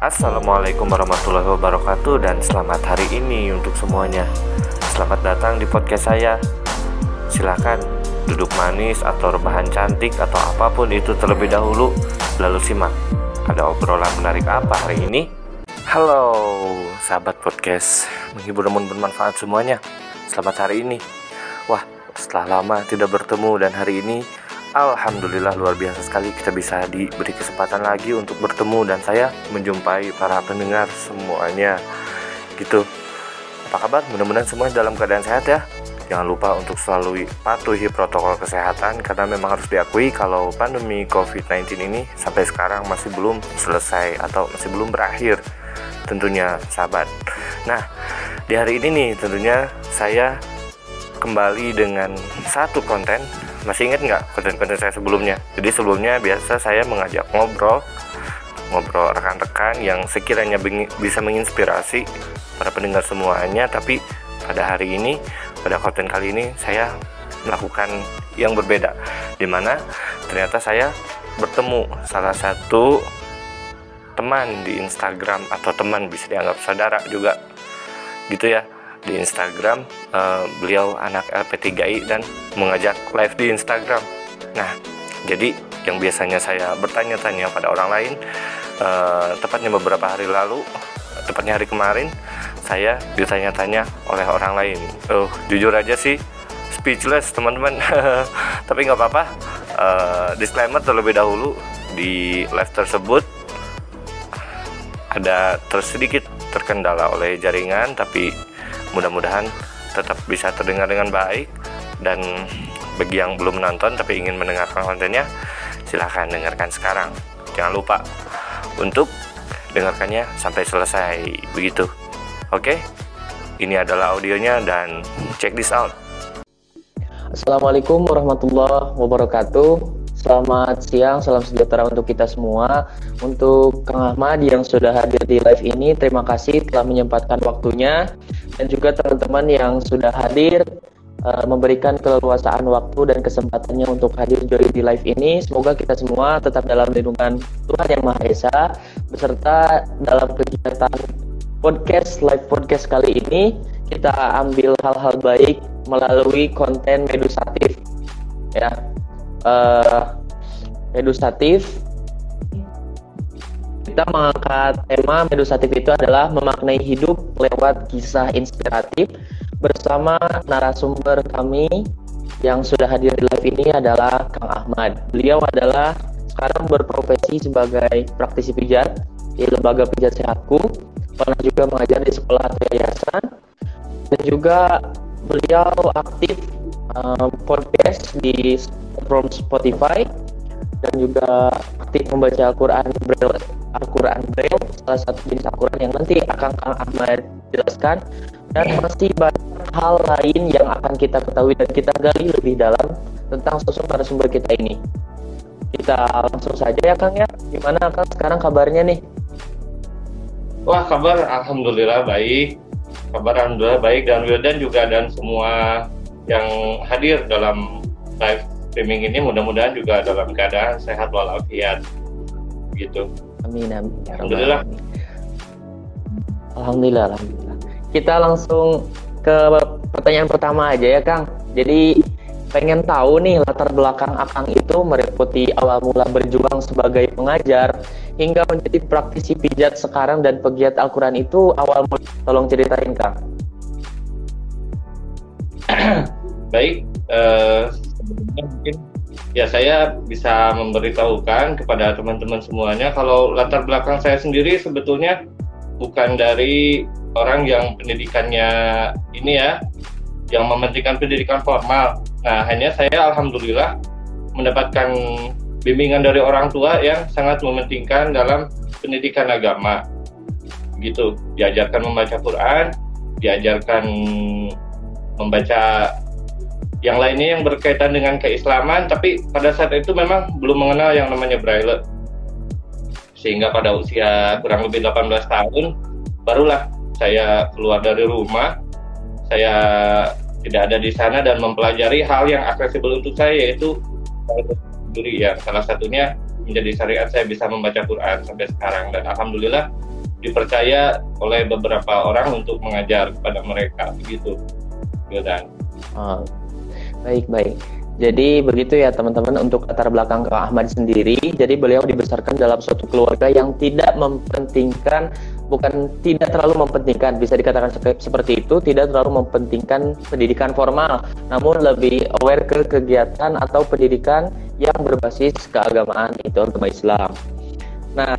Assalamualaikum warahmatullahi wabarakatuh dan selamat hari ini untuk semuanya. Selamat datang di podcast saya. Silahkan duduk manis atau rebahan cantik atau apa pun itu terlebih dahulu Lalu simak Ada obrolan menarik apa hari ini? Halo sahabat podcast. Menghibur namun bermanfaat semuanya. Selamat hari ini. Wah setelah lama tidak bertemu dan hari ini Alhamdulillah luar biasa sekali kita bisa diberi kesempatan lagi untuk bertemu dan saya menjumpai para pendengar semuanya. Gitu. Apa kabar? Mudah-mudahan semua dalam keadaan sehat ya. Jangan lupa untuk selalu patuhi protokol kesehatan karena memang harus diakui kalau pandemi COVID-19 ini sampai sekarang masih belum selesai atau masih belum berakhir. Tentunya sahabat. Nah di hari ini nih tentunya saya kembali dengan satu konten masih ingat nggak konten-konten saya sebelumnya? Jadi sebelumnya biasa saya mengajak ngobrol ngobrol rekan-rekan yang sekiranya bisa menginspirasi para pendengar semuanya tapi pada hari ini pada konten kali ini saya melakukan yang berbeda. Di mana ternyata saya bertemu salah satu teman di Instagram atau teman bisa dianggap saudara juga. Gitu ya di Instagram uh, beliau anak LP3I dan mengajak live di Instagram. Nah jadi yang biasanya saya bertanya-tanya pada orang lain uh, tepatnya beberapa hari lalu tepatnya hari kemarin saya ditanya-tanya oleh orang lain. Oh jujur aja sih speechless teman-teman. Tapi nggak apa-apa uh, disclaimer terlebih dahulu di live tersebut ada tersedikit terkendala oleh jaringan tapi mudah-mudahan tetap bisa terdengar dengan baik. Dan bagi yang belum nonton tapi ingin mendengarkan kontennya silahkan dengarkan sekarang. Jangan lupa untuk dengarkannya sampai selesai. Begitu. Oke? Ini adalah audionya dan check this out. Assalamualaikum warahmatullahi wabarakatuh Selamat siang, salam sejahtera untuk kita semua. Untuk Kang Ahmad yang sudah hadir di live ini, terima kasih telah menyempatkan waktunya dan juga teman-teman yang sudah hadir uh, memberikan keleluasaan waktu dan kesempatannya untuk hadir join di live ini. Semoga kita semua tetap dalam lindungan Tuhan Yang Maha Esa beserta dalam kegiatan podcast live podcast kali ini kita ambil hal-hal baik melalui konten edukatif ya uh, edusatif. Kita mengangkat tema edusatif itu adalah memaknai hidup lewat kisah inspiratif. Bersama narasumber kami yang sudah hadir di live ini adalah Kang Ahmad. Beliau adalah sekarang berprofesi sebagai praktisi pijat di lembaga pijat sehatku, pernah juga mengajar di sekolah atau yayasan, dan juga beliau aktif um, podcast di from Spotify dan juga aktif membaca Al-Quran Braille Al-Quran Braille salah satu jenis Al-Quran yang nanti akan Kang Ahmad jelaskan. Dan masih banyak hal lain yang akan kita ketahui dan kita gali lebih dalam tentang sosok narasumber kita ini. Kita langsung saja ya Kang ya. Gimana Kang sekarang kabarnya nih? Wah kabar Alhamdulillah baik. Kabar Alhamdulillah baik dan Wildan juga dan semua yang hadir dalam live streaming ini mudah-mudahan juga dalam keadaan sehat walafiat gitu. Amin amin. Ya alhamdulillah. Alhamdulillah alhamdulillah. Kita langsung ke pertanyaan pertama aja ya Kang. Jadi pengen tahu nih latar belakang Akang itu merepoti awal mula berjuang sebagai pengajar hingga menjadi praktisi pijat sekarang dan pegiat Al-Quran itu awal mula tolong ceritain Kang. Baik, uh, mungkin ya saya bisa memberitahukan kepada teman-teman semuanya kalau latar belakang saya sendiri sebetulnya bukan dari orang yang pendidikannya ini ya yang mementingkan pendidikan formal. Nah, hanya saya alhamdulillah mendapatkan bimbingan dari orang tua yang sangat mementingkan dalam pendidikan agama. Gitu, diajarkan membaca Quran, diajarkan membaca yang lainnya yang berkaitan dengan keislaman tapi pada saat itu memang belum mengenal yang namanya braille. Sehingga pada usia kurang lebih 18 tahun barulah saya keluar dari rumah saya tidak ada di sana dan mempelajari hal yang aksesibel untuk saya yaitu sendiri ya salah satunya menjadi syariat saya bisa membaca Quran sampai sekarang. Dan alhamdulillah dipercaya oleh beberapa orang untuk mengajar kepada mereka begitu dan oh, baik baik jadi begitu ya teman-teman untuk latar belakang Kang Ahmad sendiri. Jadi beliau dibesarkan dalam suatu keluarga yang tidak mempentingkan bukan tidak terlalu mempentingkan bisa dikatakan seperti itu tidak terlalu mempentingkan pendidikan formal namun lebih aware ke kegiatan atau pendidikan yang berbasis keagamaan itu agama Islam. Nah,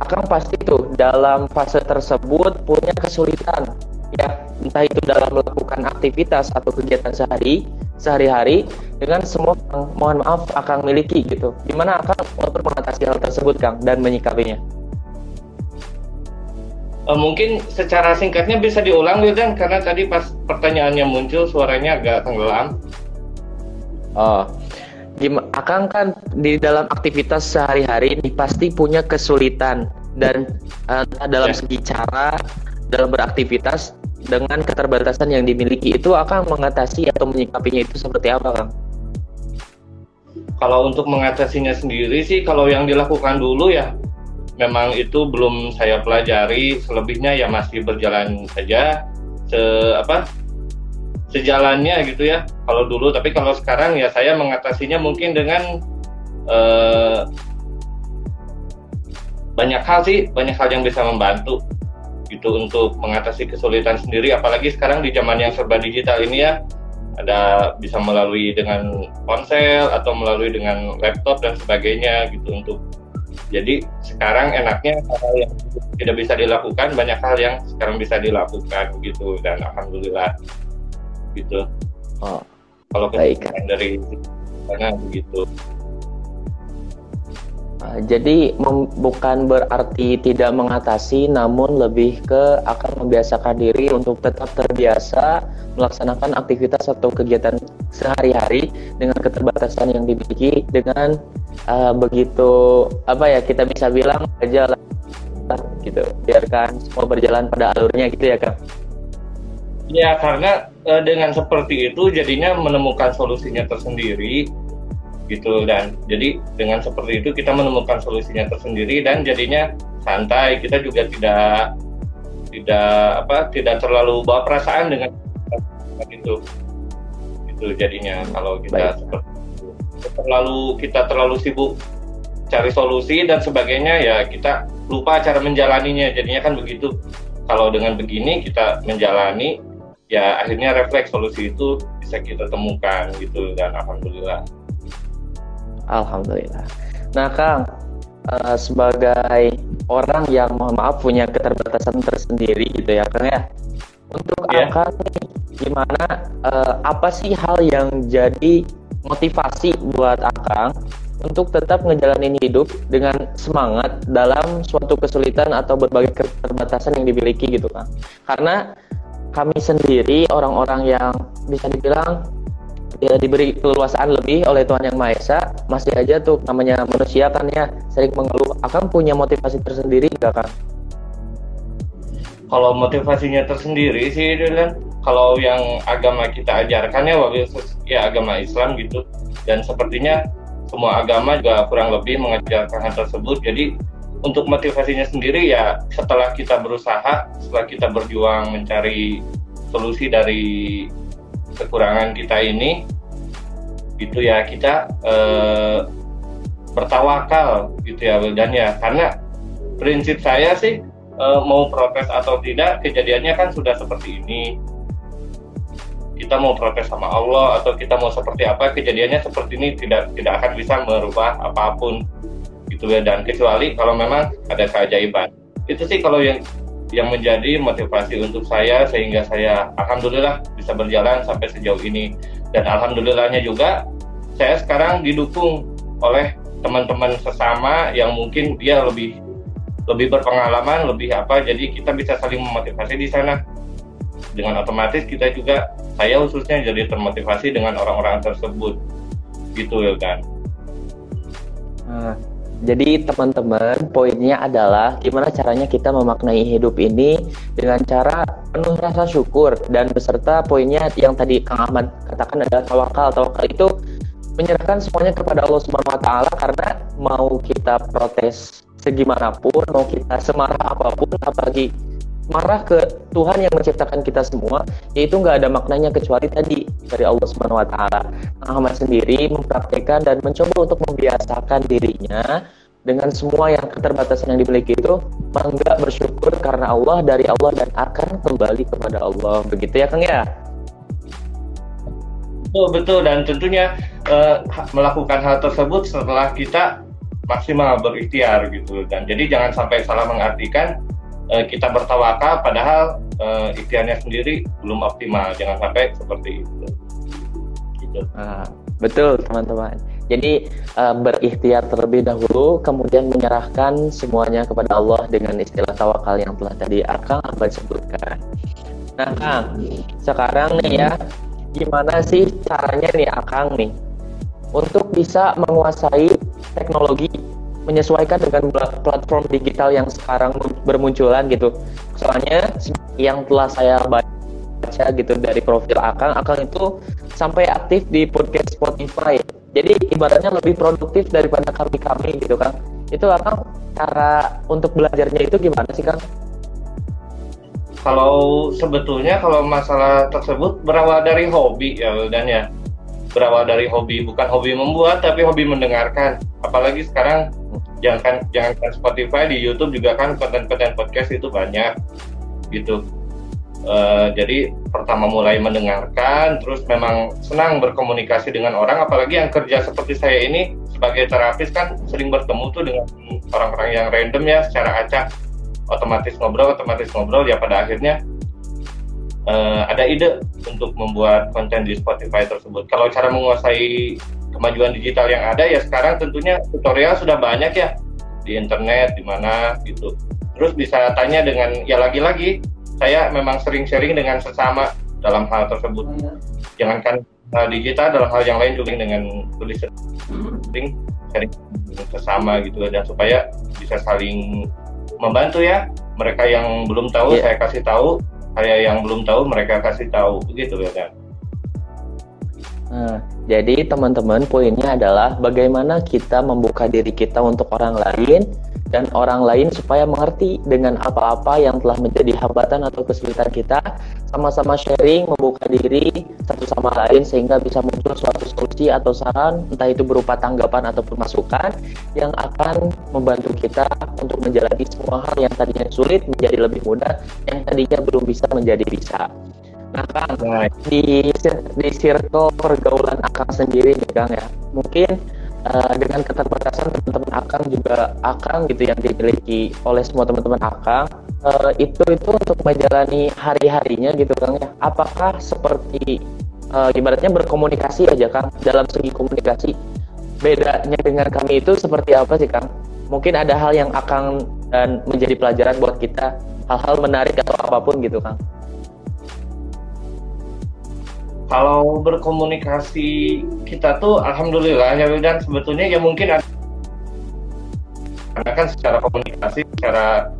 akan pasti tuh dalam fase tersebut punya kesulitan ya entah itu dalam melakukan aktivitas atau kegiatan sehari sehari-hari dengan semua yang mohon maaf akan miliki gitu. Gimana akan untuk mengatasi hal tersebut Kang dan menyikapinya? Uh, mungkin secara singkatnya bisa diulang dan karena tadi pas pertanyaannya muncul suaranya agak tenggelam. Oh, gimana? Akang kan di dalam aktivitas sehari-hari ini pasti punya kesulitan dan uh, dalam yeah. segi cara dalam beraktivitas dengan keterbatasan yang dimiliki itu akan mengatasi atau menyikapinya itu seperti apa Kang? Kalau untuk mengatasinya sendiri sih kalau yang dilakukan dulu ya memang itu belum saya pelajari. Selebihnya ya masih berjalan saja. Se apa sejalannya gitu ya kalau dulu. Tapi kalau sekarang ya saya mengatasinya mungkin dengan uh, banyak hal sih banyak hal yang bisa membantu gitu untuk mengatasi kesulitan sendiri apalagi sekarang di zaman yang serba digital ini ya ada bisa melalui dengan ponsel atau melalui dengan laptop dan sebagainya gitu untuk jadi sekarang enaknya hal yang tidak bisa dilakukan banyak hal yang sekarang bisa dilakukan gitu dan alhamdulillah gitu. Oh, kalau baik. dari sana begitu jadi bukan berarti tidak mengatasi, namun lebih ke akan membiasakan diri untuk tetap terbiasa melaksanakan aktivitas atau kegiatan sehari-hari dengan keterbatasan yang dimiliki dengan uh, begitu apa ya kita bisa bilang aja lah gitu biarkan semua berjalan pada alurnya gitu ya kang. Ya karena uh, dengan seperti itu jadinya menemukan solusinya tersendiri gitu. Dan jadi dengan seperti itu kita menemukan solusinya tersendiri dan jadinya santai. Kita juga tidak tidak apa tidak terlalu bawa perasaan dengan itu. Itu jadinya kalau kita Baik. seperti itu. Terlalu kita terlalu sibuk cari solusi dan sebagainya ya kita lupa cara menjalaninya. Jadinya kan begitu. Kalau dengan begini kita menjalani ya akhirnya refleks solusi itu bisa kita temukan gitu. Dan alhamdulillah Alhamdulillah. Nah, Kang, uh, sebagai orang yang mohon maaf punya keterbatasan tersendiri gitu ya, Kang ya. Untuk yeah. Akang nih, gimana uh, apa sih hal yang jadi motivasi buat Akang untuk tetap ngejalanin hidup dengan semangat dalam suatu kesulitan atau berbagai keterbatasan yang dimiliki gitu kan karena kami sendiri orang-orang yang bisa dibilang ya diberi keluasaan lebih oleh Tuhan Yang Maha Esa. Masih aja tuh namanya manusia kan ya sering mengeluh. Akan punya motivasi tersendiri gak kan kalau motivasinya tersendiri sih kan kalau yang agama kita ajarkan ya ya agama Islam gitu. Dan sepertinya semua agama juga kurang lebih mengajarkan hal tersebut. Jadi untuk motivasinya sendiri ya setelah kita berusaha setelah kita berjuang mencari solusi dari kekurangan kita ini itu ya kita eh, bertawakal gitu ya dan ya karena prinsip saya sih eh, mau protes atau tidak kejadiannya kan sudah seperti ini. Kita mau protes sama Allah atau kita mau seperti apa kejadiannya seperti ini tidak tidak akan bisa merubah apa pun gitu ya. Dan kecuali kalau memang ada keajaiban. Itu sih kalau yang yang menjadi motivasi untuk saya sehingga saya alhamdulillah bisa berjalan sampai sejauh ini. Dan alhamdulillahnya juga saya sekarang didukung oleh teman-teman sesama yang mungkin dia lebih lebih berpengalaman lebih apa. Jadi kita bisa saling memotivasi di sana. Dengan otomatis kita juga saya khususnya jadi termotivasi dengan orang-orang tersebut. Gitu ya kan jadi teman-teman poinnya adalah gimana caranya kita memaknai hidup ini dengan cara penuh rasa syukur dan beserta poinnya yang tadi Kang Ahmad katakan adalah tawakal. Tawakal itu menyerahkan semuanya kepada Allah Subhanahu wa taala karena mau kita protes segimanapun, mau kita semarah apa pun apalagi marah ke Tuhan yang menciptakan kita semua, yaitu nggak ada maknanya kecuali tadi dari Allah Subhanahu wa taala. Ahmad sendiri mempraktekkan dan mencoba untuk membiasakan dirinya dengan semua yang keterbatasan yang dimiliki itu bangga bersyukur karena Allah dari Allah dan akan kembali kepada Allah. Begitu ya Kang ya? Betul betul dan tentunya uh, melakukan hal tersebut setelah kita maksimal berikhtiar gitu dan jadi jangan sampai salah mengartikan uh, kita bertawakal padahal uh, ikhtiarnya sendiri belum optimal. Jangan sampai seperti itu. Gitu. Ah, betul teman-teman. Jadi uh, berikhtiar terlebih dahulu kemudian menyerahkan semuanya kepada Allah dengan istilah tawakal yang telah tadi Akang Abad sebutkan. Nah Kang sekarang nih ya gimana sih caranya nih Akang nih untuk bisa menguasai teknologi menyesuaikan dengan platform digital yang sekarang bermunculan gitu. Soalnya yang telah saya baca gitu dari profil Akang, Akang itu sampai aktif di podcast Spotify. Jadi ibaratnya lebih produktif daripada kami-kami gitu kan. Itu Akang cara untuk belajarnya itu gimana sih Kang? kalau sebetulnya kalau masalah tersebut berawal dari hobi ya dan ya berawal dari hobi bukan hobi membuat tapi hobi mendengarkan. Apalagi sekarang jangan jangan Spotify di YouTube juga kan konten-konten podcast itu banyak gitu. Uh, jadi pertama mulai mendengarkan terus memang senang berkomunikasi dengan orang apalagi yang kerja seperti saya ini sebagai terapis kan sering bertemu tuh dengan orang-orang yang random ya secara acak. Otomatis ngobrol otomatis ngobrol ya pada akhirnya uh, ada ide untuk membuat konten di Spotify tersebut. Kalau cara menguasai kemajuan digital yang ada ya sekarang tentunya tutorial sudah banyak ya. Di internet di mana gitu. Terus bisa tanya dengan ya lagi-lagi saya memang sering sharing dengan sesama dalam hal tersebut. Jangankan uh, digital dalam hal yang lain juga dengan tulis sering sharing sesama gitu. Dan supaya bisa saling membantu ya. Mereka yang belum tahu yeah. saya kasih tahu saya yang belum tahu mereka kasih tahu begitu ya kan Nah, jadi teman-teman poinnya adalah bagaimana kita membuka diri kita untuk orang lain dan orang lain supaya mengerti dengan apa-apa yang telah menjadi hambatan atau kesulitan kita. Sama-sama sharing membuka diri satu sama lain sehingga bisa muncul suatu solusi atau saran entah itu berupa tanggapan ataupun masukan yang akan membantu kita untuk menjalani semua hal yang tadinya sulit menjadi lebih mudah yang tadinya belum bisa menjadi bisa. Nah Kang, di di circle pergaulan Akang sendiri nih Kang ya, mungkin uh, dengan keterbatasan teman-teman Akang juga Akang gitu yang dimiliki oleh semua teman-teman Akang, uh, itu itu untuk menjalani hari-harinya gitu Kang ya, apakah seperti uh, ibaratnya berkomunikasi aja Kang dalam segi komunikasi, bedanya dengan kami itu seperti apa sih Kang? Mungkin ada hal yang Akang dan menjadi pelajaran buat kita, hal-hal menarik atau apa pun gitu Kang kalau berkomunikasi kita tuh alhamdulillah ya dan sebetulnya ya mungkin ada karena kan secara komunikasi secara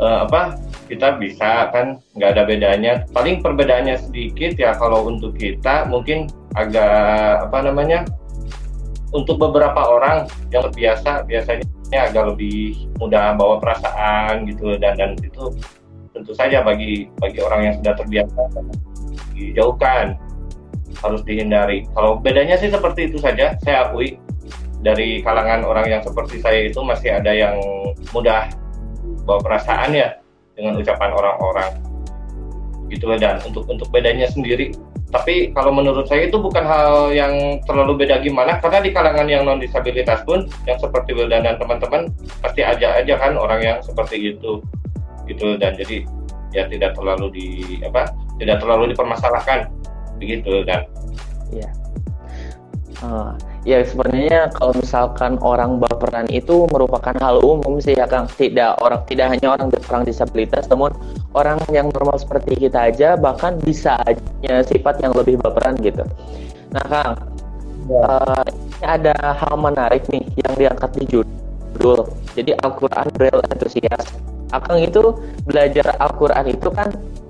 uh, apa kita bisa kan nggak ada bedanya. Paling perbedaannya sedikit ya kalau untuk kita mungkin agak apa namanya untuk beberapa orang yang terbiasa biasanya agak lebih mudah bawa perasaan gitu dan dan itu tentu saja bagi bagi orang yang sudah terbiasa dijauhkan harus dihindari. Kalau bedanya sih seperti itu saja, saya akui. Dari kalangan orang yang seperti saya itu masih ada yang mudah bawa perasaan ya dengan ucapan orang-orang. Gitu dan untuk untuk bedanya sendiri. Tapi kalau menurut saya itu bukan hal yang terlalu beda gimana karena di kalangan yang non disabilitas pun yang seperti Wildan dan teman-teman pasti aja aja kan orang yang seperti itu. Gitu dan jadi ya tidak terlalu di apa tidak terlalu dipermasalahkan begitu kan. Ya uh, ya sebenarnya kalau misalkan orang baperan itu merupakan hal umum sih ya Kang. Tidak orang tidak hanya orang orang disabilitas namun orang yang normal seperti kita aja bahkan bisa punya sifat yang lebih baperan gitu. Nah Kang ya. uh, ini ada hal menarik nih yang diangkat di judul jadi Al-Quran Braille Enthusiast. Akang itu belajar Al-Quran itu kan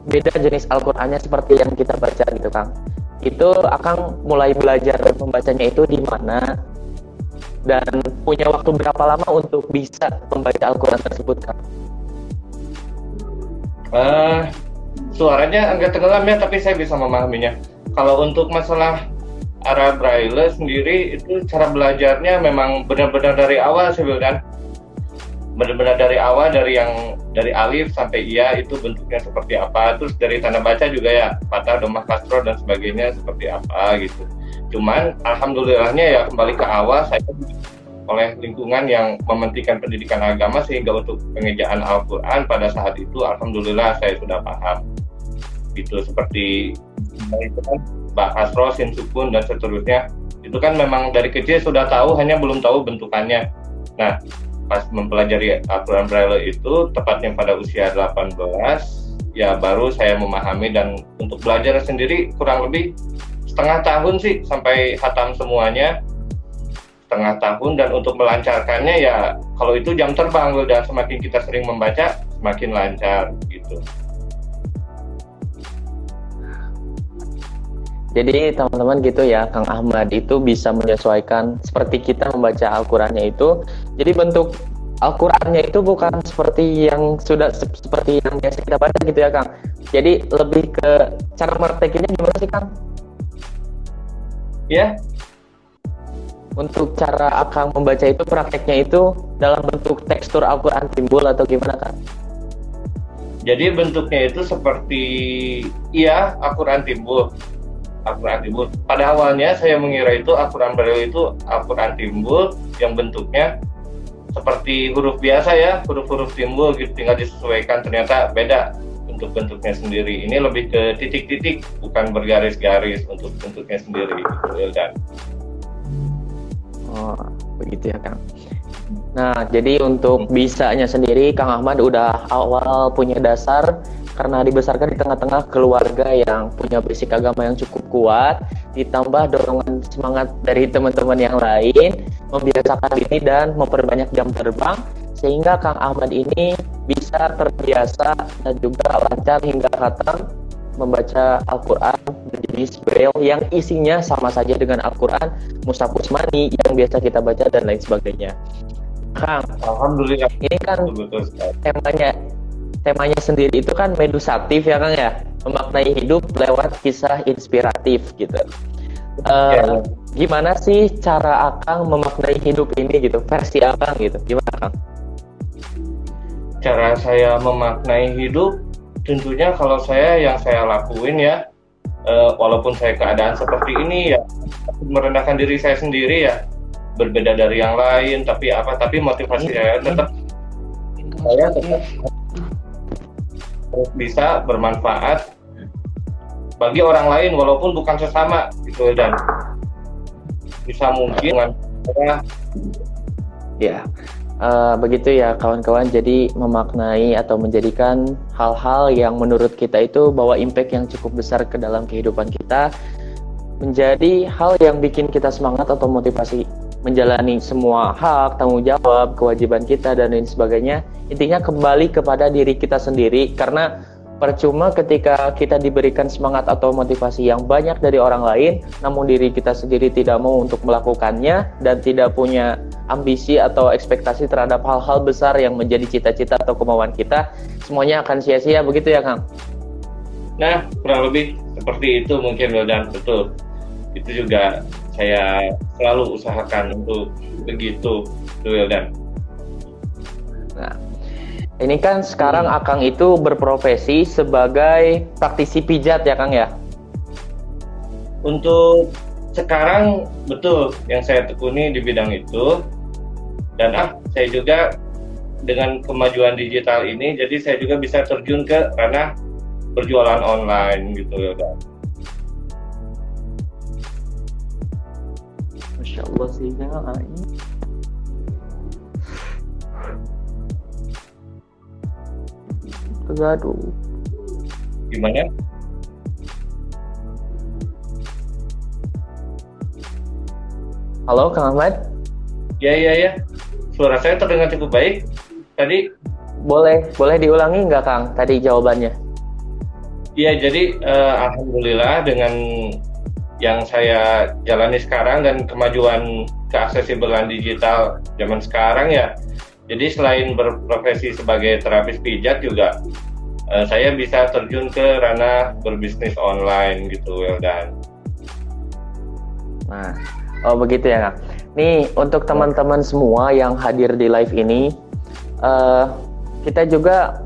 beda jenis Al-Qur'annya seperti yang kita baca gitu Kang. itu akan mulai belajar membacanya itu di mana dan punya waktu berapa lama untuk bisa membaca Al-Quran tersebut Kang? Uh, suaranya agak tenggelam ya, tapi saya bisa memahaminya. Kalau untuk masalah Arab Braille sendiri itu cara belajarnya memang benar-benar dari awal sih kan benar-benar dari awal dari yang dari alif sampai iya itu bentuknya seperti apa. Terus dari tanda baca juga ya patah domah kasro dan sebagainya seperti apa gitu. Cuman alhamdulillahnya ya kembali ke awal saya oleh lingkungan yang mementingkan pendidikan agama sehingga untuk pengejaan Al-Quran pada saat itu alhamdulillah saya sudah paham. Gitu seperti Mbak Kasro, Sin Sukun dan seterusnya. Itu kan memang dari kecil sudah tahu hanya belum tahu bentukannya. Nah pas mempelajari Al-Quran Braille itu tepatnya pada usia 18 ya baru saya memahami dan untuk belajar sendiri kurang lebih setengah tahun sih sampai hatam semuanya setengah tahun dan untuk melancarkannya ya kalau itu jam terbang dan semakin kita sering membaca semakin lancar gitu. Jadi teman-teman gitu ya, Kang Ahmad itu bisa menyesuaikan seperti kita membaca Al-Qur'annya itu. Jadi bentuk Al-Qur'annya itu bukan seperti yang sudah seperti yang biasa kita baca gitu ya, Kang. Jadi lebih ke cara mertekinya gimana sih, Kang? Ya. Untuk cara Akang membaca itu prakteknya itu dalam bentuk tekstur Al-Qur'an timbul atau gimana, Kang? Jadi bentuknya itu seperti iya Al-Qur'an timbul Al-Quran timbul. Pada awalnya saya mengira itu Al-Quran Braille itu Al-Quran timbul yang bentuknya seperti huruf biasa ya, huruf-huruf timbul gitu tinggal disesuaikan ternyata beda untuk bentuknya sendiri. Ini lebih ke titik-titik bukan bergaris-garis untuk bentuknya sendiri gitu dan Oh, begitu ya Kang. Nah, jadi untuk bisanya sendiri Kang Ahmad udah awal punya dasar karena dibesarkan di tengah-tengah keluarga yang punya basic agama yang cukup kuat, ditambah dorongan semangat dari teman-teman yang lain, membiasakan diri dan memperbanyak jam terbang, sehingga Kang Ahmad ini bisa terbiasa dan juga lancar hingga khatam membaca Al-Quran menjadi Braille yang isinya sama saja dengan Al-Quran, Mushaf Usmani yang biasa kita baca dan lain sebagainya. Kang, Alhamdulillah. Ini kan temanya temanya sendiri itu kan medusatif ya Kang ya? Memaknai hidup lewat kisah inspiratif gitu. Uh, gimana sih cara Akang memaknai hidup ini gitu? Versi Akang gitu. Gimana Kang? Cara saya memaknai hidup tentunya kalau saya yang saya lakuin ya uh, walaupun saya keadaan seperti ini ya merendahkan diri saya sendiri ya. Berbeda dari yang lain tapi apa tapi motivasi saya tetap saya tetap bisa bermanfaat bagi orang lain walaupun bukan sesama gitu dan bisa mungkin dengan ya uh, begitu ya kawan-kawan. Jadi memaknai atau menjadikan hal-hal yang menurut kita itu bawa impact yang cukup besar ke dalam kehidupan kita menjadi hal yang bikin kita semangat atau motivasi menjalani semua hak, tanggung jawab, kewajiban kita dan lain sebagainya. Intinya kembali kepada diri kita sendiri karena percuma ketika kita diberikan semangat atau motivasi yang banyak dari orang lain namun diri kita sendiri tidak mau untuk melakukannya dan tidak punya ambisi atau ekspektasi terhadap hal-hal besar yang menjadi cita-cita atau kemauan kita semuanya akan sia-sia begitu ya Kang? Nah kurang lebih seperti itu mungkin dan betul itu juga saya selalu usahakan untuk begitu Wildan. Nah, ini kan sekarang hmm. Akang itu berprofesi sebagai praktisi pijat ya Kang ya? Untuk sekarang betul yang saya tekuni di bidang itu dan ah saya juga dengan kemajuan digital ini jadi saya juga bisa terjun ke ranah berjualan online gitu ya Masya Allah sih Gaduh. Gimana? Halo Kang Ahmad? Ya ya ya. Suara saya terdengar cukup baik. Tadi boleh boleh diulangi nggak Kang tadi jawabannya? Iya jadi uh, alhamdulillah dengan yang saya jalani sekarang dan kemajuan keaksesibelan digital zaman sekarang ya. Jadi selain berprofesi sebagai terapis pijat juga uh, saya bisa terjun ke ranah berbisnis online gitu Weldan. Nah, oh begitu ya kak. Nih untuk teman-teman semua yang hadir di live ini, uh, kita juga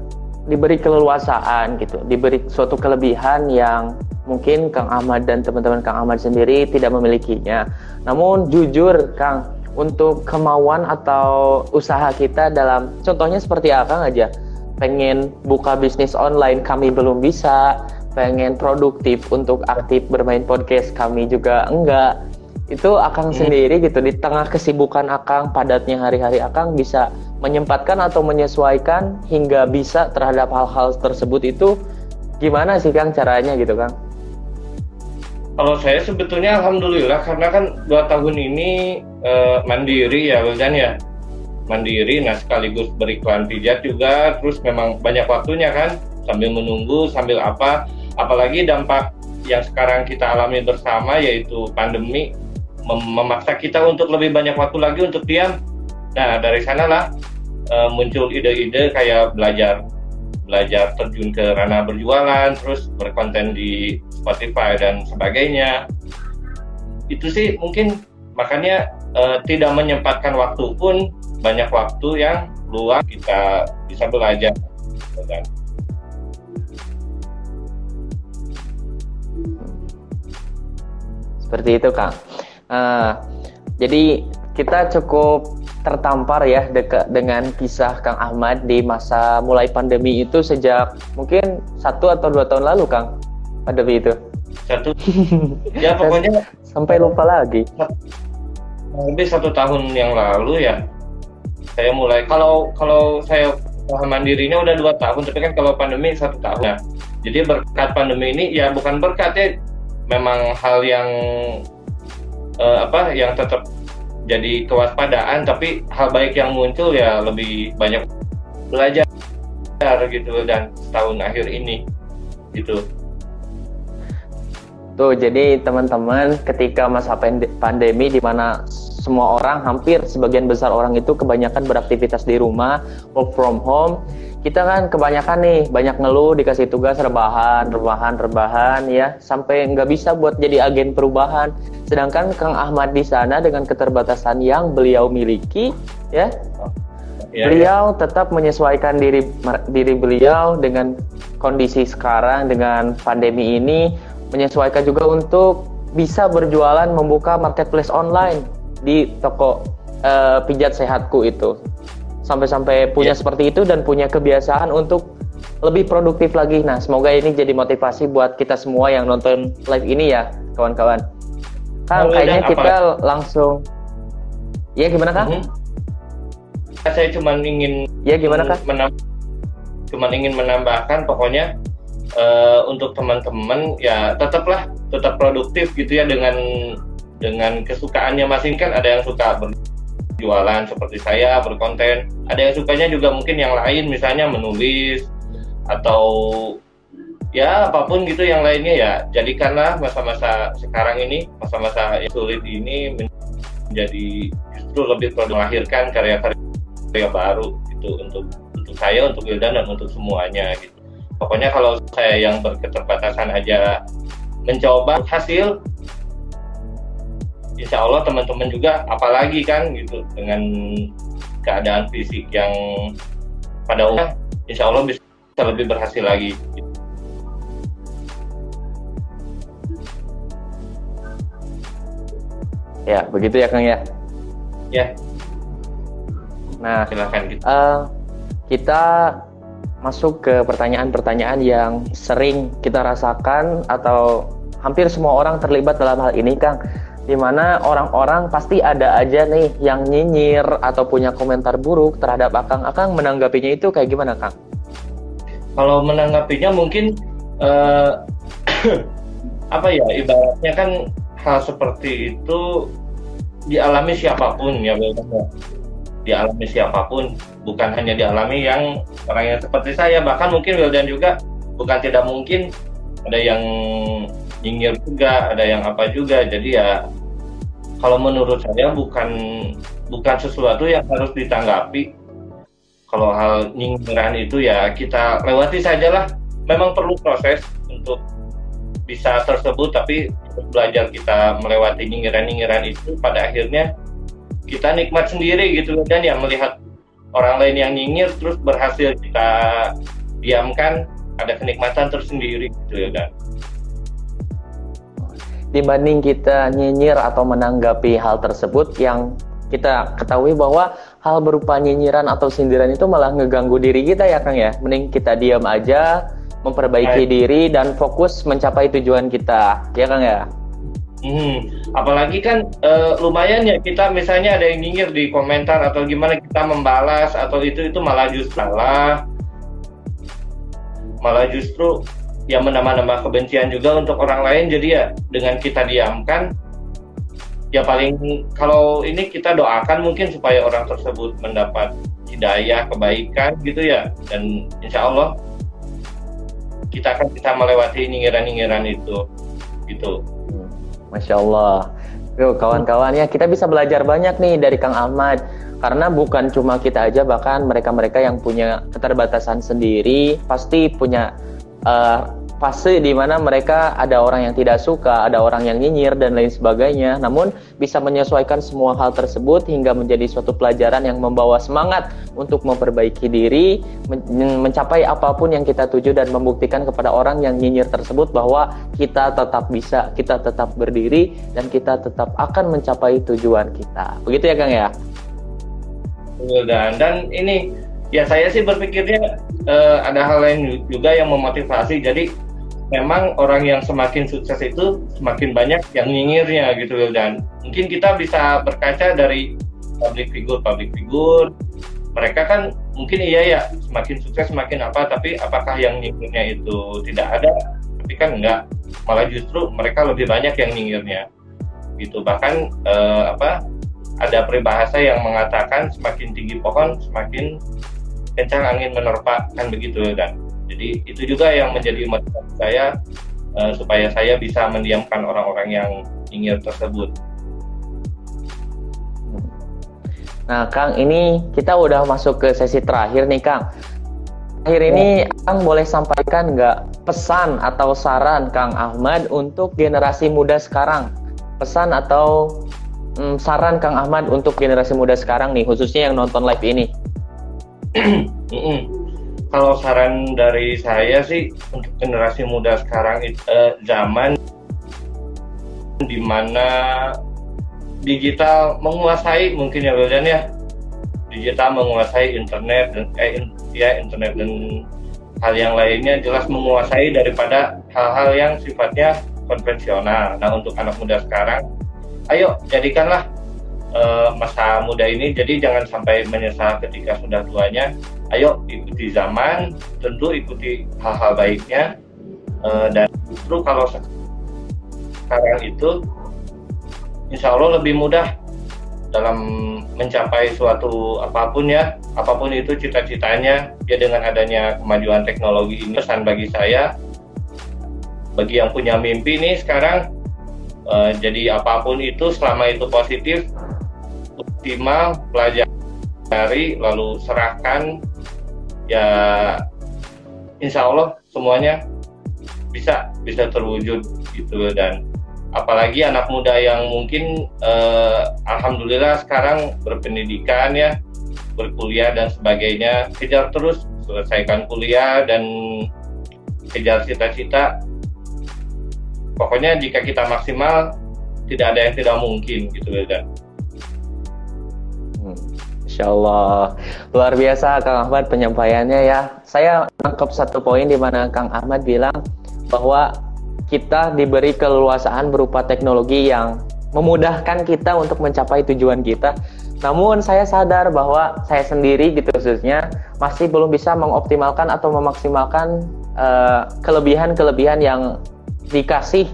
diberi keleluasaan gitu, diberi suatu kelebihan yang mungkin Kang Ahmad dan teman-teman Kang Ahmad sendiri tidak memilikinya. Namun jujur Kang, untuk kemauan atau usaha kita dalam contohnya seperti Kang aja, pengen buka bisnis online kami belum bisa, pengen produktif untuk aktif bermain podcast kami juga enggak. Itu Akang hmm. sendiri gitu di tengah kesibukan Akang padatnya hari-hari Akang bisa menyempatkan atau menyesuaikan hingga bisa terhadap hal-hal tersebut itu gimana sih Kang caranya gitu Kang? Kalau saya sebetulnya alhamdulillah karena kan dua tahun ini uh, mandiri ya Wildan ya. Mandiri nah sekaligus beriklan pijat juga terus memang banyak waktunya kan sambil menunggu sambil apa. Apalagi dampak yang sekarang kita alami bersama yaitu pandemi mem memaksa kita untuk lebih banyak waktu lagi untuk diam. Nah dari sanalah uh, muncul ide-ide kayak belajar belajar terjun ke ranah berjualan, terus berkonten di Spotify dan sebagainya. Itu sih mungkin makanya uh, tidak menyempatkan waktu pun banyak waktu yang luang kita bisa belajar. Seperti itu kang. Uh, jadi kita cukup tertampar ya dekat dengan kisah Kang Ahmad di masa mulai pandemi itu sejak mungkin satu atau dua tahun lalu Kang pandemi itu. Satu. Ya pokoknya sampai lupa lagi. Lebih satu tahun yang lalu ya saya mulai kalau kalau saya usaha mandirinya udah dua tahun tapi kan kalau pandemi satu tahun. Ya jadi berkat pandemi ini ya bukan berkat ya memang hal yang uh, apa yang tetap jadi kewaspadaan tapi hal baik yang muncul ya lebih banyak belajar gitu dan tahun akhir ini gitu. Tuh jadi teman-teman ketika masa pandemi di mana semua orang hampir sebagian besar orang itu kebanyakan beraktivitas di rumah work from home. Kita kan kebanyakan nih banyak ngeluh dikasih tugas rebahan rebahan rebahan ya. Sampai nggak bisa buat jadi agen perubahan. Sedangkan Kang Ahmad di sana dengan keterbatasan yang beliau miliki ya, ya beliau ya. tetap menyesuaikan diri diri beliau dengan kondisi sekarang dengan pandemi ini. Menyesuaikan juga untuk bisa berjualan membuka marketplace online di toko uh, pijat sehatku itu sampai-sampai punya yeah. seperti itu dan punya kebiasaan untuk lebih produktif lagi. Nah, semoga ini jadi motivasi buat kita semua yang nonton live ini ya, kawan-kawan. Kang, oh, kayaknya kita apa? langsung Ya, gimana, Kang? Mm -hmm. Saya cuma ingin Ya, gimana, Kang? Menam cuma ingin menambahkan pokoknya uh, untuk teman-teman ya tetaplah tetap produktif gitu ya dengan dengan kesukaannya masing kan ada yang suka ber jualan seperti saya berkonten. Ada yang sukanya juga mungkin yang lain misalnya menulis atau ya apa pun gitu yang lainnya ya jadikanlah masa-masa sekarang ini masa-masa sulit ini menjadi justru lebih melahirkan karya-karya baru gitu untuk untuk saya untuk Wildan dan untuk semuanya gitu. Pokoknya kalau saya yang berketerbatasan aja mencoba hasil insya Allah teman-teman juga apalagi kan gitu dengan keadaan fisik yang pada umumnya insya Allah bisa lebih berhasil lagi. Ya begitu ya Kang ya? Ya. Nah silakan gitu. uh, kita masuk ke pertanyaan-pertanyaan yang sering kita rasakan atau hampir semua orang terlibat dalam hal ini Kang di mana orang-orang pasti ada aja nih yang nyinyir atau punya komentar buruk terhadap Akang. Akang menanggapinya itu kayak gimana, Kang? Kalau menanggapinya mungkin uh, apa ya ibaratnya kan hal seperti itu dialami siapa pun ya benar dialami siapa pun bukan hanya dialami yang orang yang seperti saya bahkan mungkin Wildan juga bukan tidak mungkin ada yang nyinyir juga ada yang apa juga jadi ya kalau menurut saya bukan bukan sesuatu yang harus ditanggapi. Kalau hal nyinyiran itu ya kita lewati sajalah. Memang perlu proses untuk bisa tersebut tapi belajar kita melewati nyinyiran-nyinyiran itu pada akhirnya kita nikmat sendiri gitu dan ya melihat orang lain yang nyinyir terus berhasil kita diamkan ada kenikmatan tersendiri gitu ya kan dibanding kita nyinyir atau menanggapi hal tersebut yang kita ketahui bahwa hal berupa nyinyiran atau sindiran itu malah ngeganggu diri kita ya Kang ya. Mending kita diam aja memperbaiki Baik. diri dan fokus mencapai tujuan kita. Ya Kang ya? Hmm, apalagi kan uh, lumayan ya kita misalnya ada yang nyinyir di komentar atau gimana kita membalas atau itu itu malah justru malah malah justru yang menambah-nambah kebencian juga untuk orang lain. Jadi ya dengan kita diamkan ya paling kalau ini kita doakan mungkin supaya orang tersebut mendapat hidayah kebaikan gitu ya. Dan insya Allah kita akan bisa melewati nyinyiran-nyinyiran itu gitu. Masya Allah. Yuk kawan-kawan ya kita bisa belajar banyak nih dari Kang Ahmad. Karena bukan cuma kita aja bahkan mereka-mereka yang punya keterbatasan sendiri pasti punya uh, fase di mana mereka ada orang yang tidak suka, ada orang yang nyinyir dan lain sebagainya. Namun bisa menyesuaikan semua hal tersebut hingga menjadi suatu pelajaran yang membawa semangat untuk memperbaiki diri, men mencapai apa pun yang kita tuju dan membuktikan kepada orang yang nyinyir tersebut bahwa kita tetap bisa, kita tetap berdiri dan kita tetap akan mencapai tujuan kita. Begitu ya Kang ya? Dan dan ini ya saya sih berpikirnya uh, ada hal lain juga yang memotivasi. Jadi memang orang yang semakin sukses itu semakin banyak yang nyinyirnya gitu loh. Dan mungkin kita bisa berkaca dari public figure public figure. Mereka kan mungkin iya ya semakin sukses semakin apa tapi apakah yang nyinyirnya itu tidak ada? Tapi kan enggak. Malah justru mereka lebih banyak yang nyinyirnya gitu. Bahkan eh, apa ada peribahasa yang mengatakan semakin tinggi pohon semakin kencang angin menerpa kan begitu dan jadi itu juga yang menjadi motivasi saya uh, supaya saya bisa mendiamkan orang-orang yang ingin tersebut. Nah, Kang, ini kita udah masuk ke sesi terakhir nih, Kang. Akhir ini, Kang boleh sampaikan nggak pesan atau saran Kang Ahmad untuk generasi muda sekarang? Pesan atau mm, saran Kang Ahmad untuk generasi muda sekarang nih, khususnya yang nonton live ini? Kalau saran dari saya sih untuk generasi muda sekarang itu eh, zaman di mana digital menguasai mungkin ya Wildan ya digital menguasai internet dan eh, ya internet dan hal yang lainnya jelas menguasai daripada hal-hal yang sifatnya konvensional. Nah untuk anak muda sekarang, ayo jadikanlah uh, masa muda ini. Jadi jangan sampai menyesal ketika sudah tuanya ayo ikuti zaman tentu ikuti hal-hal baiknya. Uh, dan justru kalau sekarang itu insya Allah lebih mudah dalam mencapai suatu apa pun ya apa pun itu cita-citanya ya dengan adanya kemajuan teknologi ini. Pesan bagi saya bagi yang punya mimpi nih sekarang uh, jadi apa pun itu selama itu positif optimal pelajari lalu serahkan. Ya insya Allah semuanya bisa bisa terwujud gitu. Dan apalagi anak muda yang mungkin eh, alhamdulillah sekarang berpendidikan ya berkuliah dan sebagainya kejar terus selesaikan kuliah dan kejar cita-cita. Pokoknya jika kita maksimal tidak ada yang tidak mungkin gitu dan Insya Allah luar biasa Kang Ahmad penyampaiannya ya. Saya nangkep satu poin di mana Kang Ahmad bilang bahwa kita diberi keleluasaan berupa teknologi yang memudahkan kita untuk mencapai tujuan kita. Namun saya sadar bahwa saya sendiri gitu khususnya masih belum bisa mengoptimalkan atau memaksimalkan eh, kelebihan-kelebihan uh, yang dikasih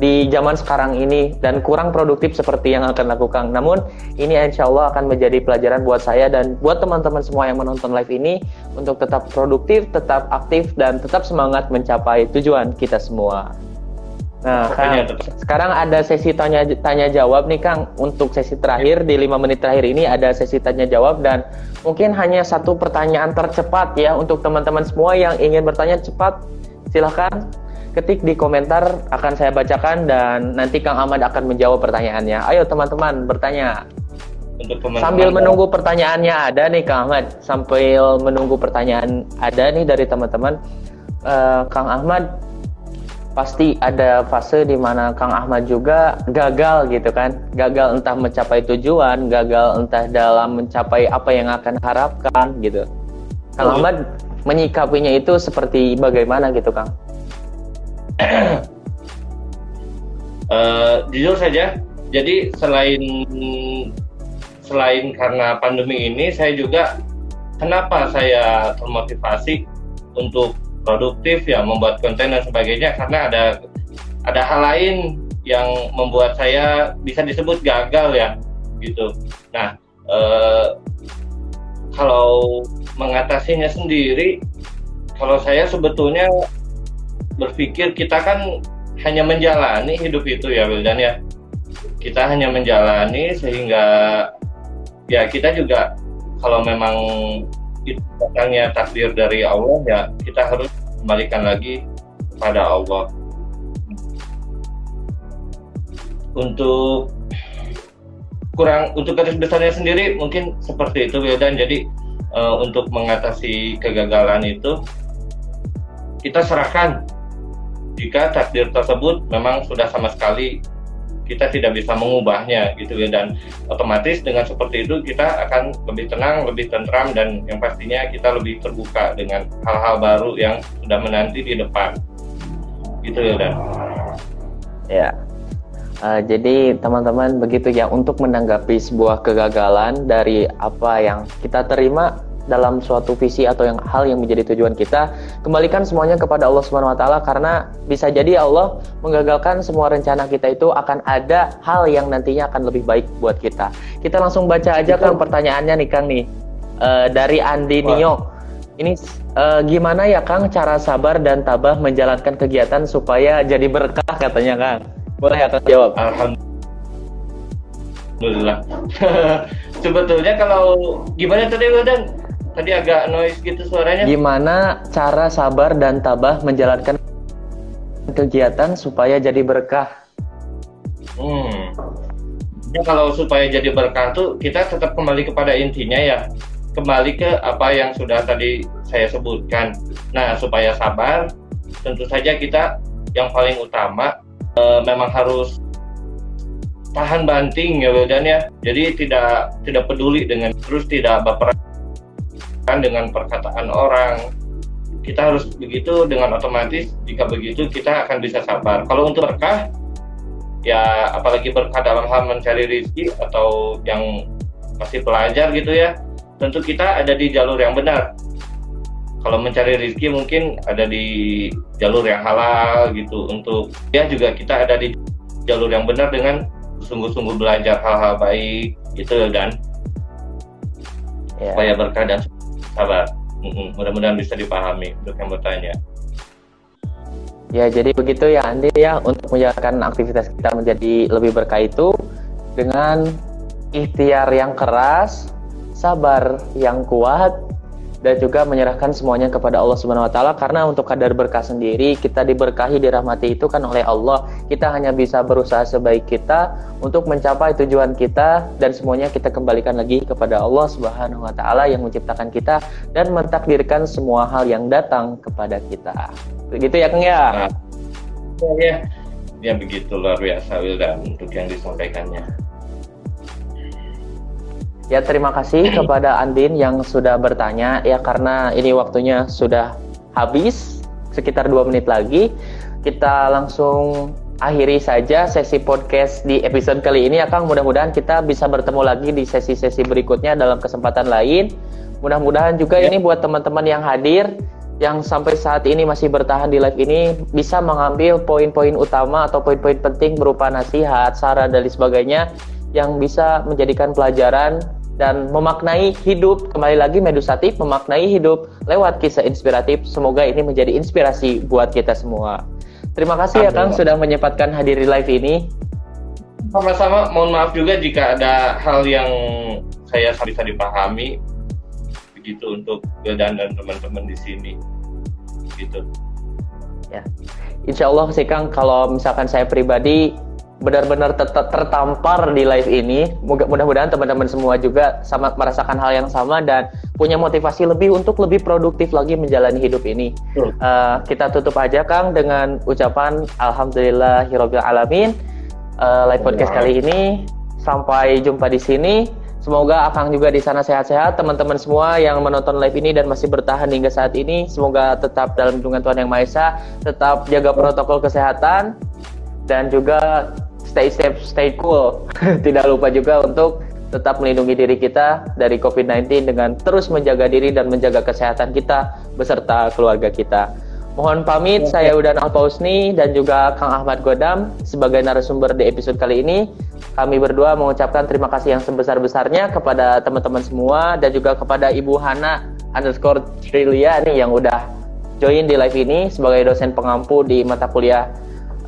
di zaman sekarang ini dan kurang produktif seperti yang akan lakukan. Namun ini insya Allah akan menjadi pelajaran buat saya dan buat teman-teman semua yang menonton live ini untuk tetap produktif, tetap aktif dan tetap semangat mencapai tujuan kita semua. Nah, Kang, sekarang ada sesi tanya tanya jawab nih Kang. Untuk sesi terakhir di lima menit terakhir ini ada sesi tanya jawab dan mungkin hanya satu pertanyaan tercepat ya untuk teman-teman semua yang ingin bertanya cepat. Silahkan ketik di komentar akan saya bacakan dan nanti Kang Ahmad akan menjawab pertanyaannya. Ayo teman-teman bertanya. Untuk teman -teman Sambil menunggu pertanyaannya ada nih Kang Ahmad. Sambil menunggu pertanyaan ada nih dari teman-teman. Uh, Kang Ahmad pasti ada fase di mana Kang Ahmad juga gagal gitu kan gagal entah mencapai tujuan gagal entah dalam mencapai apa yang akan harapkan gitu Kang oh. Ahmad menyikapinya itu seperti bagaimana gitu Kang uh, jujur saja jadi selain selain karena pandemi ini saya juga kenapa saya termotivasi untuk produktif ya membuat konten dan sebagainya karena ada ada hal lain yang membuat saya bisa disebut gagal ya gitu. Nah eh, kalau mengatasinya sendiri, kalau saya sebetulnya berpikir kita kan hanya menjalani hidup itu ya Wildan ya. Kita hanya menjalani sehingga ya kita juga kalau memang itu datangnya takdir dari Allah ya kita harus kembalikan lagi kepada Allah. Untuk kurang untuk garis besarnya sendiri mungkin seperti itu ya dan jadi uh, untuk mengatasi kegagalan itu kita serahkan jika takdir tersebut memang sudah sama sekali kita tidak bisa mengubahnya gitu ya dan otomatis dengan seperti itu kita akan lebih tenang, lebih tentram dan yang pastinya kita lebih terbuka dengan hal-hal baru yang sudah menanti di depan. Gitu ya dan. Ya. Uh, jadi teman-teman begitu ya untuk menanggapi sebuah kegagalan dari apa yang kita terima dalam suatu visi atau yang hal yang menjadi tujuan kita, kembalikan semuanya kepada Allah Subhanahu wa taala karena bisa jadi Allah menggagalkan semua rencana kita itu akan ada hal yang nantinya akan lebih baik buat kita. Kita langsung baca aja Kang pertanyaannya nih Kang nih. Uh, dari Andi Nio. Ini uh, gimana ya Kang cara sabar dan tabah menjalankan kegiatan supaya jadi berkah katanya Kang. Boleh ya Kang jawab? Alhamdulillah. Sebetulnya kalau gimana tadi Wildan? Tadi agak noise gitu suaranya. Gimana cara sabar dan tabah menjalankan kegiatan supaya jadi berkah? Hmm. Ya kalau supaya jadi berkah tuh kita tetap kembali kepada intinya ya. Kembali ke apa yang sudah tadi saya sebutkan. Nah, supaya sabar, tentu saja kita yang paling utama e, memang harus tahan banting ya Wildan ya. Jadi tidak tidak peduli dengan terus tidak baperan dengan perkataan orang. Kita harus begitu dengan otomatis. Jika begitu kita akan bisa sabar. Kalau untuk berkah ya apalagi berkah dalam hal mencari rezeki atau yang masih pelajar gitu ya tentu kita ada di jalur yang benar. Kalau mencari rezeki mungkin ada di jalur yang halal gitu. Untuk ya juga kita ada di jalur yang benar dengan sungguh-sungguh belajar hal-hal baik gitu dan yeah. supaya berkah dan sabar mudah-mudahan bisa dipahami untuk yang bertanya. Ya jadi begitu ya Andi ya untuk menjalankan aktivitas kita menjadi lebih berkah itu dengan ikhtiar yang keras sabar yang kuat dan juga menyerahkan semuanya kepada Allah Subhanahu wa taala karena untuk kadar berkah sendiri kita diberkahi dirahmati itu kan oleh Allah. Kita hanya bisa berusaha sebaik kita untuk mencapai tujuan kita dan semuanya kita kembalikan lagi kepada Allah Subhanahu wa taala yang menciptakan kita dan mentakdirkan semua hal yang datang kepada kita. Begitu ya Kang ya? Nah, ya, ya begitu luar biasa Wildan untuk yang disampaikannya. Ya terima kasih kepada Andin yang sudah bertanya. Ya karena ini waktunya sudah habis sekitar dua menit lagi. Kita langsung akhiri saja sesi podcast di episode kali ini ya Kang. Mudah-mudahan kita bisa bertemu lagi di sesi-sesi berikutnya dalam kesempatan lain. Mudah-mudahan juga ya. ini buat teman-teman yang hadir yang sampai saat ini masih bertahan di live ini bisa mengambil poin-poin utama atau poin-poin penting berupa nasihat, saran dan sebagainya yang bisa menjadikan pelajaran dan memaknai hidup kembali lagi Medusatif memaknai hidup lewat kisah inspiratif semoga ini menjadi inspirasi buat kita semua Terima kasih ya Kang sudah menyempatkan hadir di live ini. Sama-sama, mohon maaf juga jika ada hal yang saya bisa dipahami begitu untuk Wildan dan teman-teman di sini. Gitu. Ya. Insya Allah sih Kang, kalau misalkan saya pribadi benar-benar tertampar di live ini. Mudah-mudahan teman-teman semua juga sama merasakan hal yang sama dan punya motivasi lebih untuk lebih produktif lagi menjalani hidup ini. Uh, kita tutup aja Kang dengan ucapan Alhamdulillahirobbil alamin. Uh, live podcast kali ini sampai jumpa di sini. Semoga Akang juga di sana sehat-sehat, teman-teman semua yang menonton live ini dan masih bertahan hingga saat ini, semoga tetap dalam lindungan Tuhan Yang Maha Esa, tetap jaga protokol kesehatan, dan juga stay safe, stay cool. Tidak lupa juga untuk tetap melindungi diri kita dari COVID-19 dengan terus menjaga diri dan menjaga kesehatan kita beserta keluarga kita. Mohon pamit, saya Udan Alpausni dan juga Kang Ahmad Godam sebagai narasumber di episode kali ini. Kami berdua mengucapkan terima kasih yang sebesar-besarnya kepada teman-teman semua dan juga kepada Ibu Hana underscore Trilia nih yang udah join di live ini sebagai dosen pengampu di mata kuliah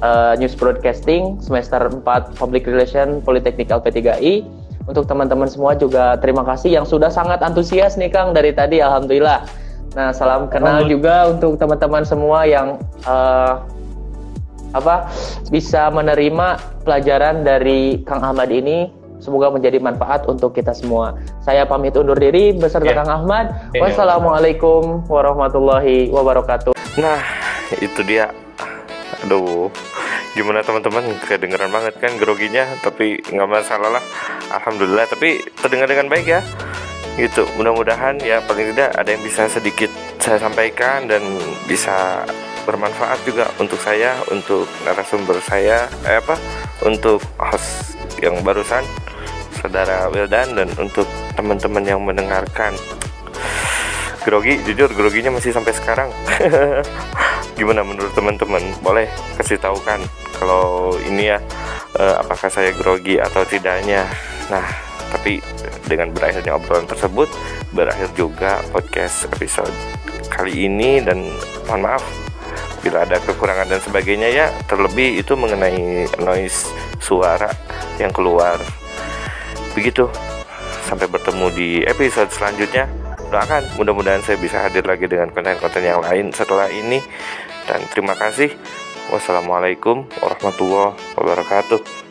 uh, News Broadcasting semester 4 Public Relation Politeknik LP3I. Untuk teman-teman semua juga terima kasih yang sudah sangat antusias nih Kang dari tadi Alhamdulillah. Nah salam kenal juga untuk teman-teman semua yang uh, apa bisa menerima pelajaran dari Kang Ahmad ini semoga menjadi manfaat untuk kita semua. Saya pamit undur diri beserta yeah. Kang Ahmad. Yeah. Wassalamualaikum warahmatullahi wabarakatuh. Nah, itu dia. Aduh, gimana teman-teman? Kedengeran banget kan groginya tapi nggak masalah lah. Alhamdulillah tapi terdengar dengan baik ya. Gitu mudah-mudahan ya paling tidak ada yang bisa sedikit saya sampaikan dan bisa bermanfaat juga untuk saya untuk narasumber saya eh apa? Untuk host yang barusan saudara Wildan dan untuk teman-teman yang mendengarkan grogi jujur groginya masih sampai sekarang. Gimana menurut teman-teman? Boleh kasih tahu kan kalau ini ya uh, apakah saya grogi atau tidaknya? Nah tapi dengan berakhirnya obrolan tersebut berakhir juga podcast episode kali ini dan mohon maaf bila ada kekurangan dan sebagainya ya. Terlebih itu mengenai noise suara yang keluar. Begitu. Sampai bertemu di episode selanjutnya doakan mudah-mudahan saya bisa hadir lagi dengan konten-konten yang lain setelah ini. Dan terima kasih. Wassalamualaikum warahmatullahi wabarakatuh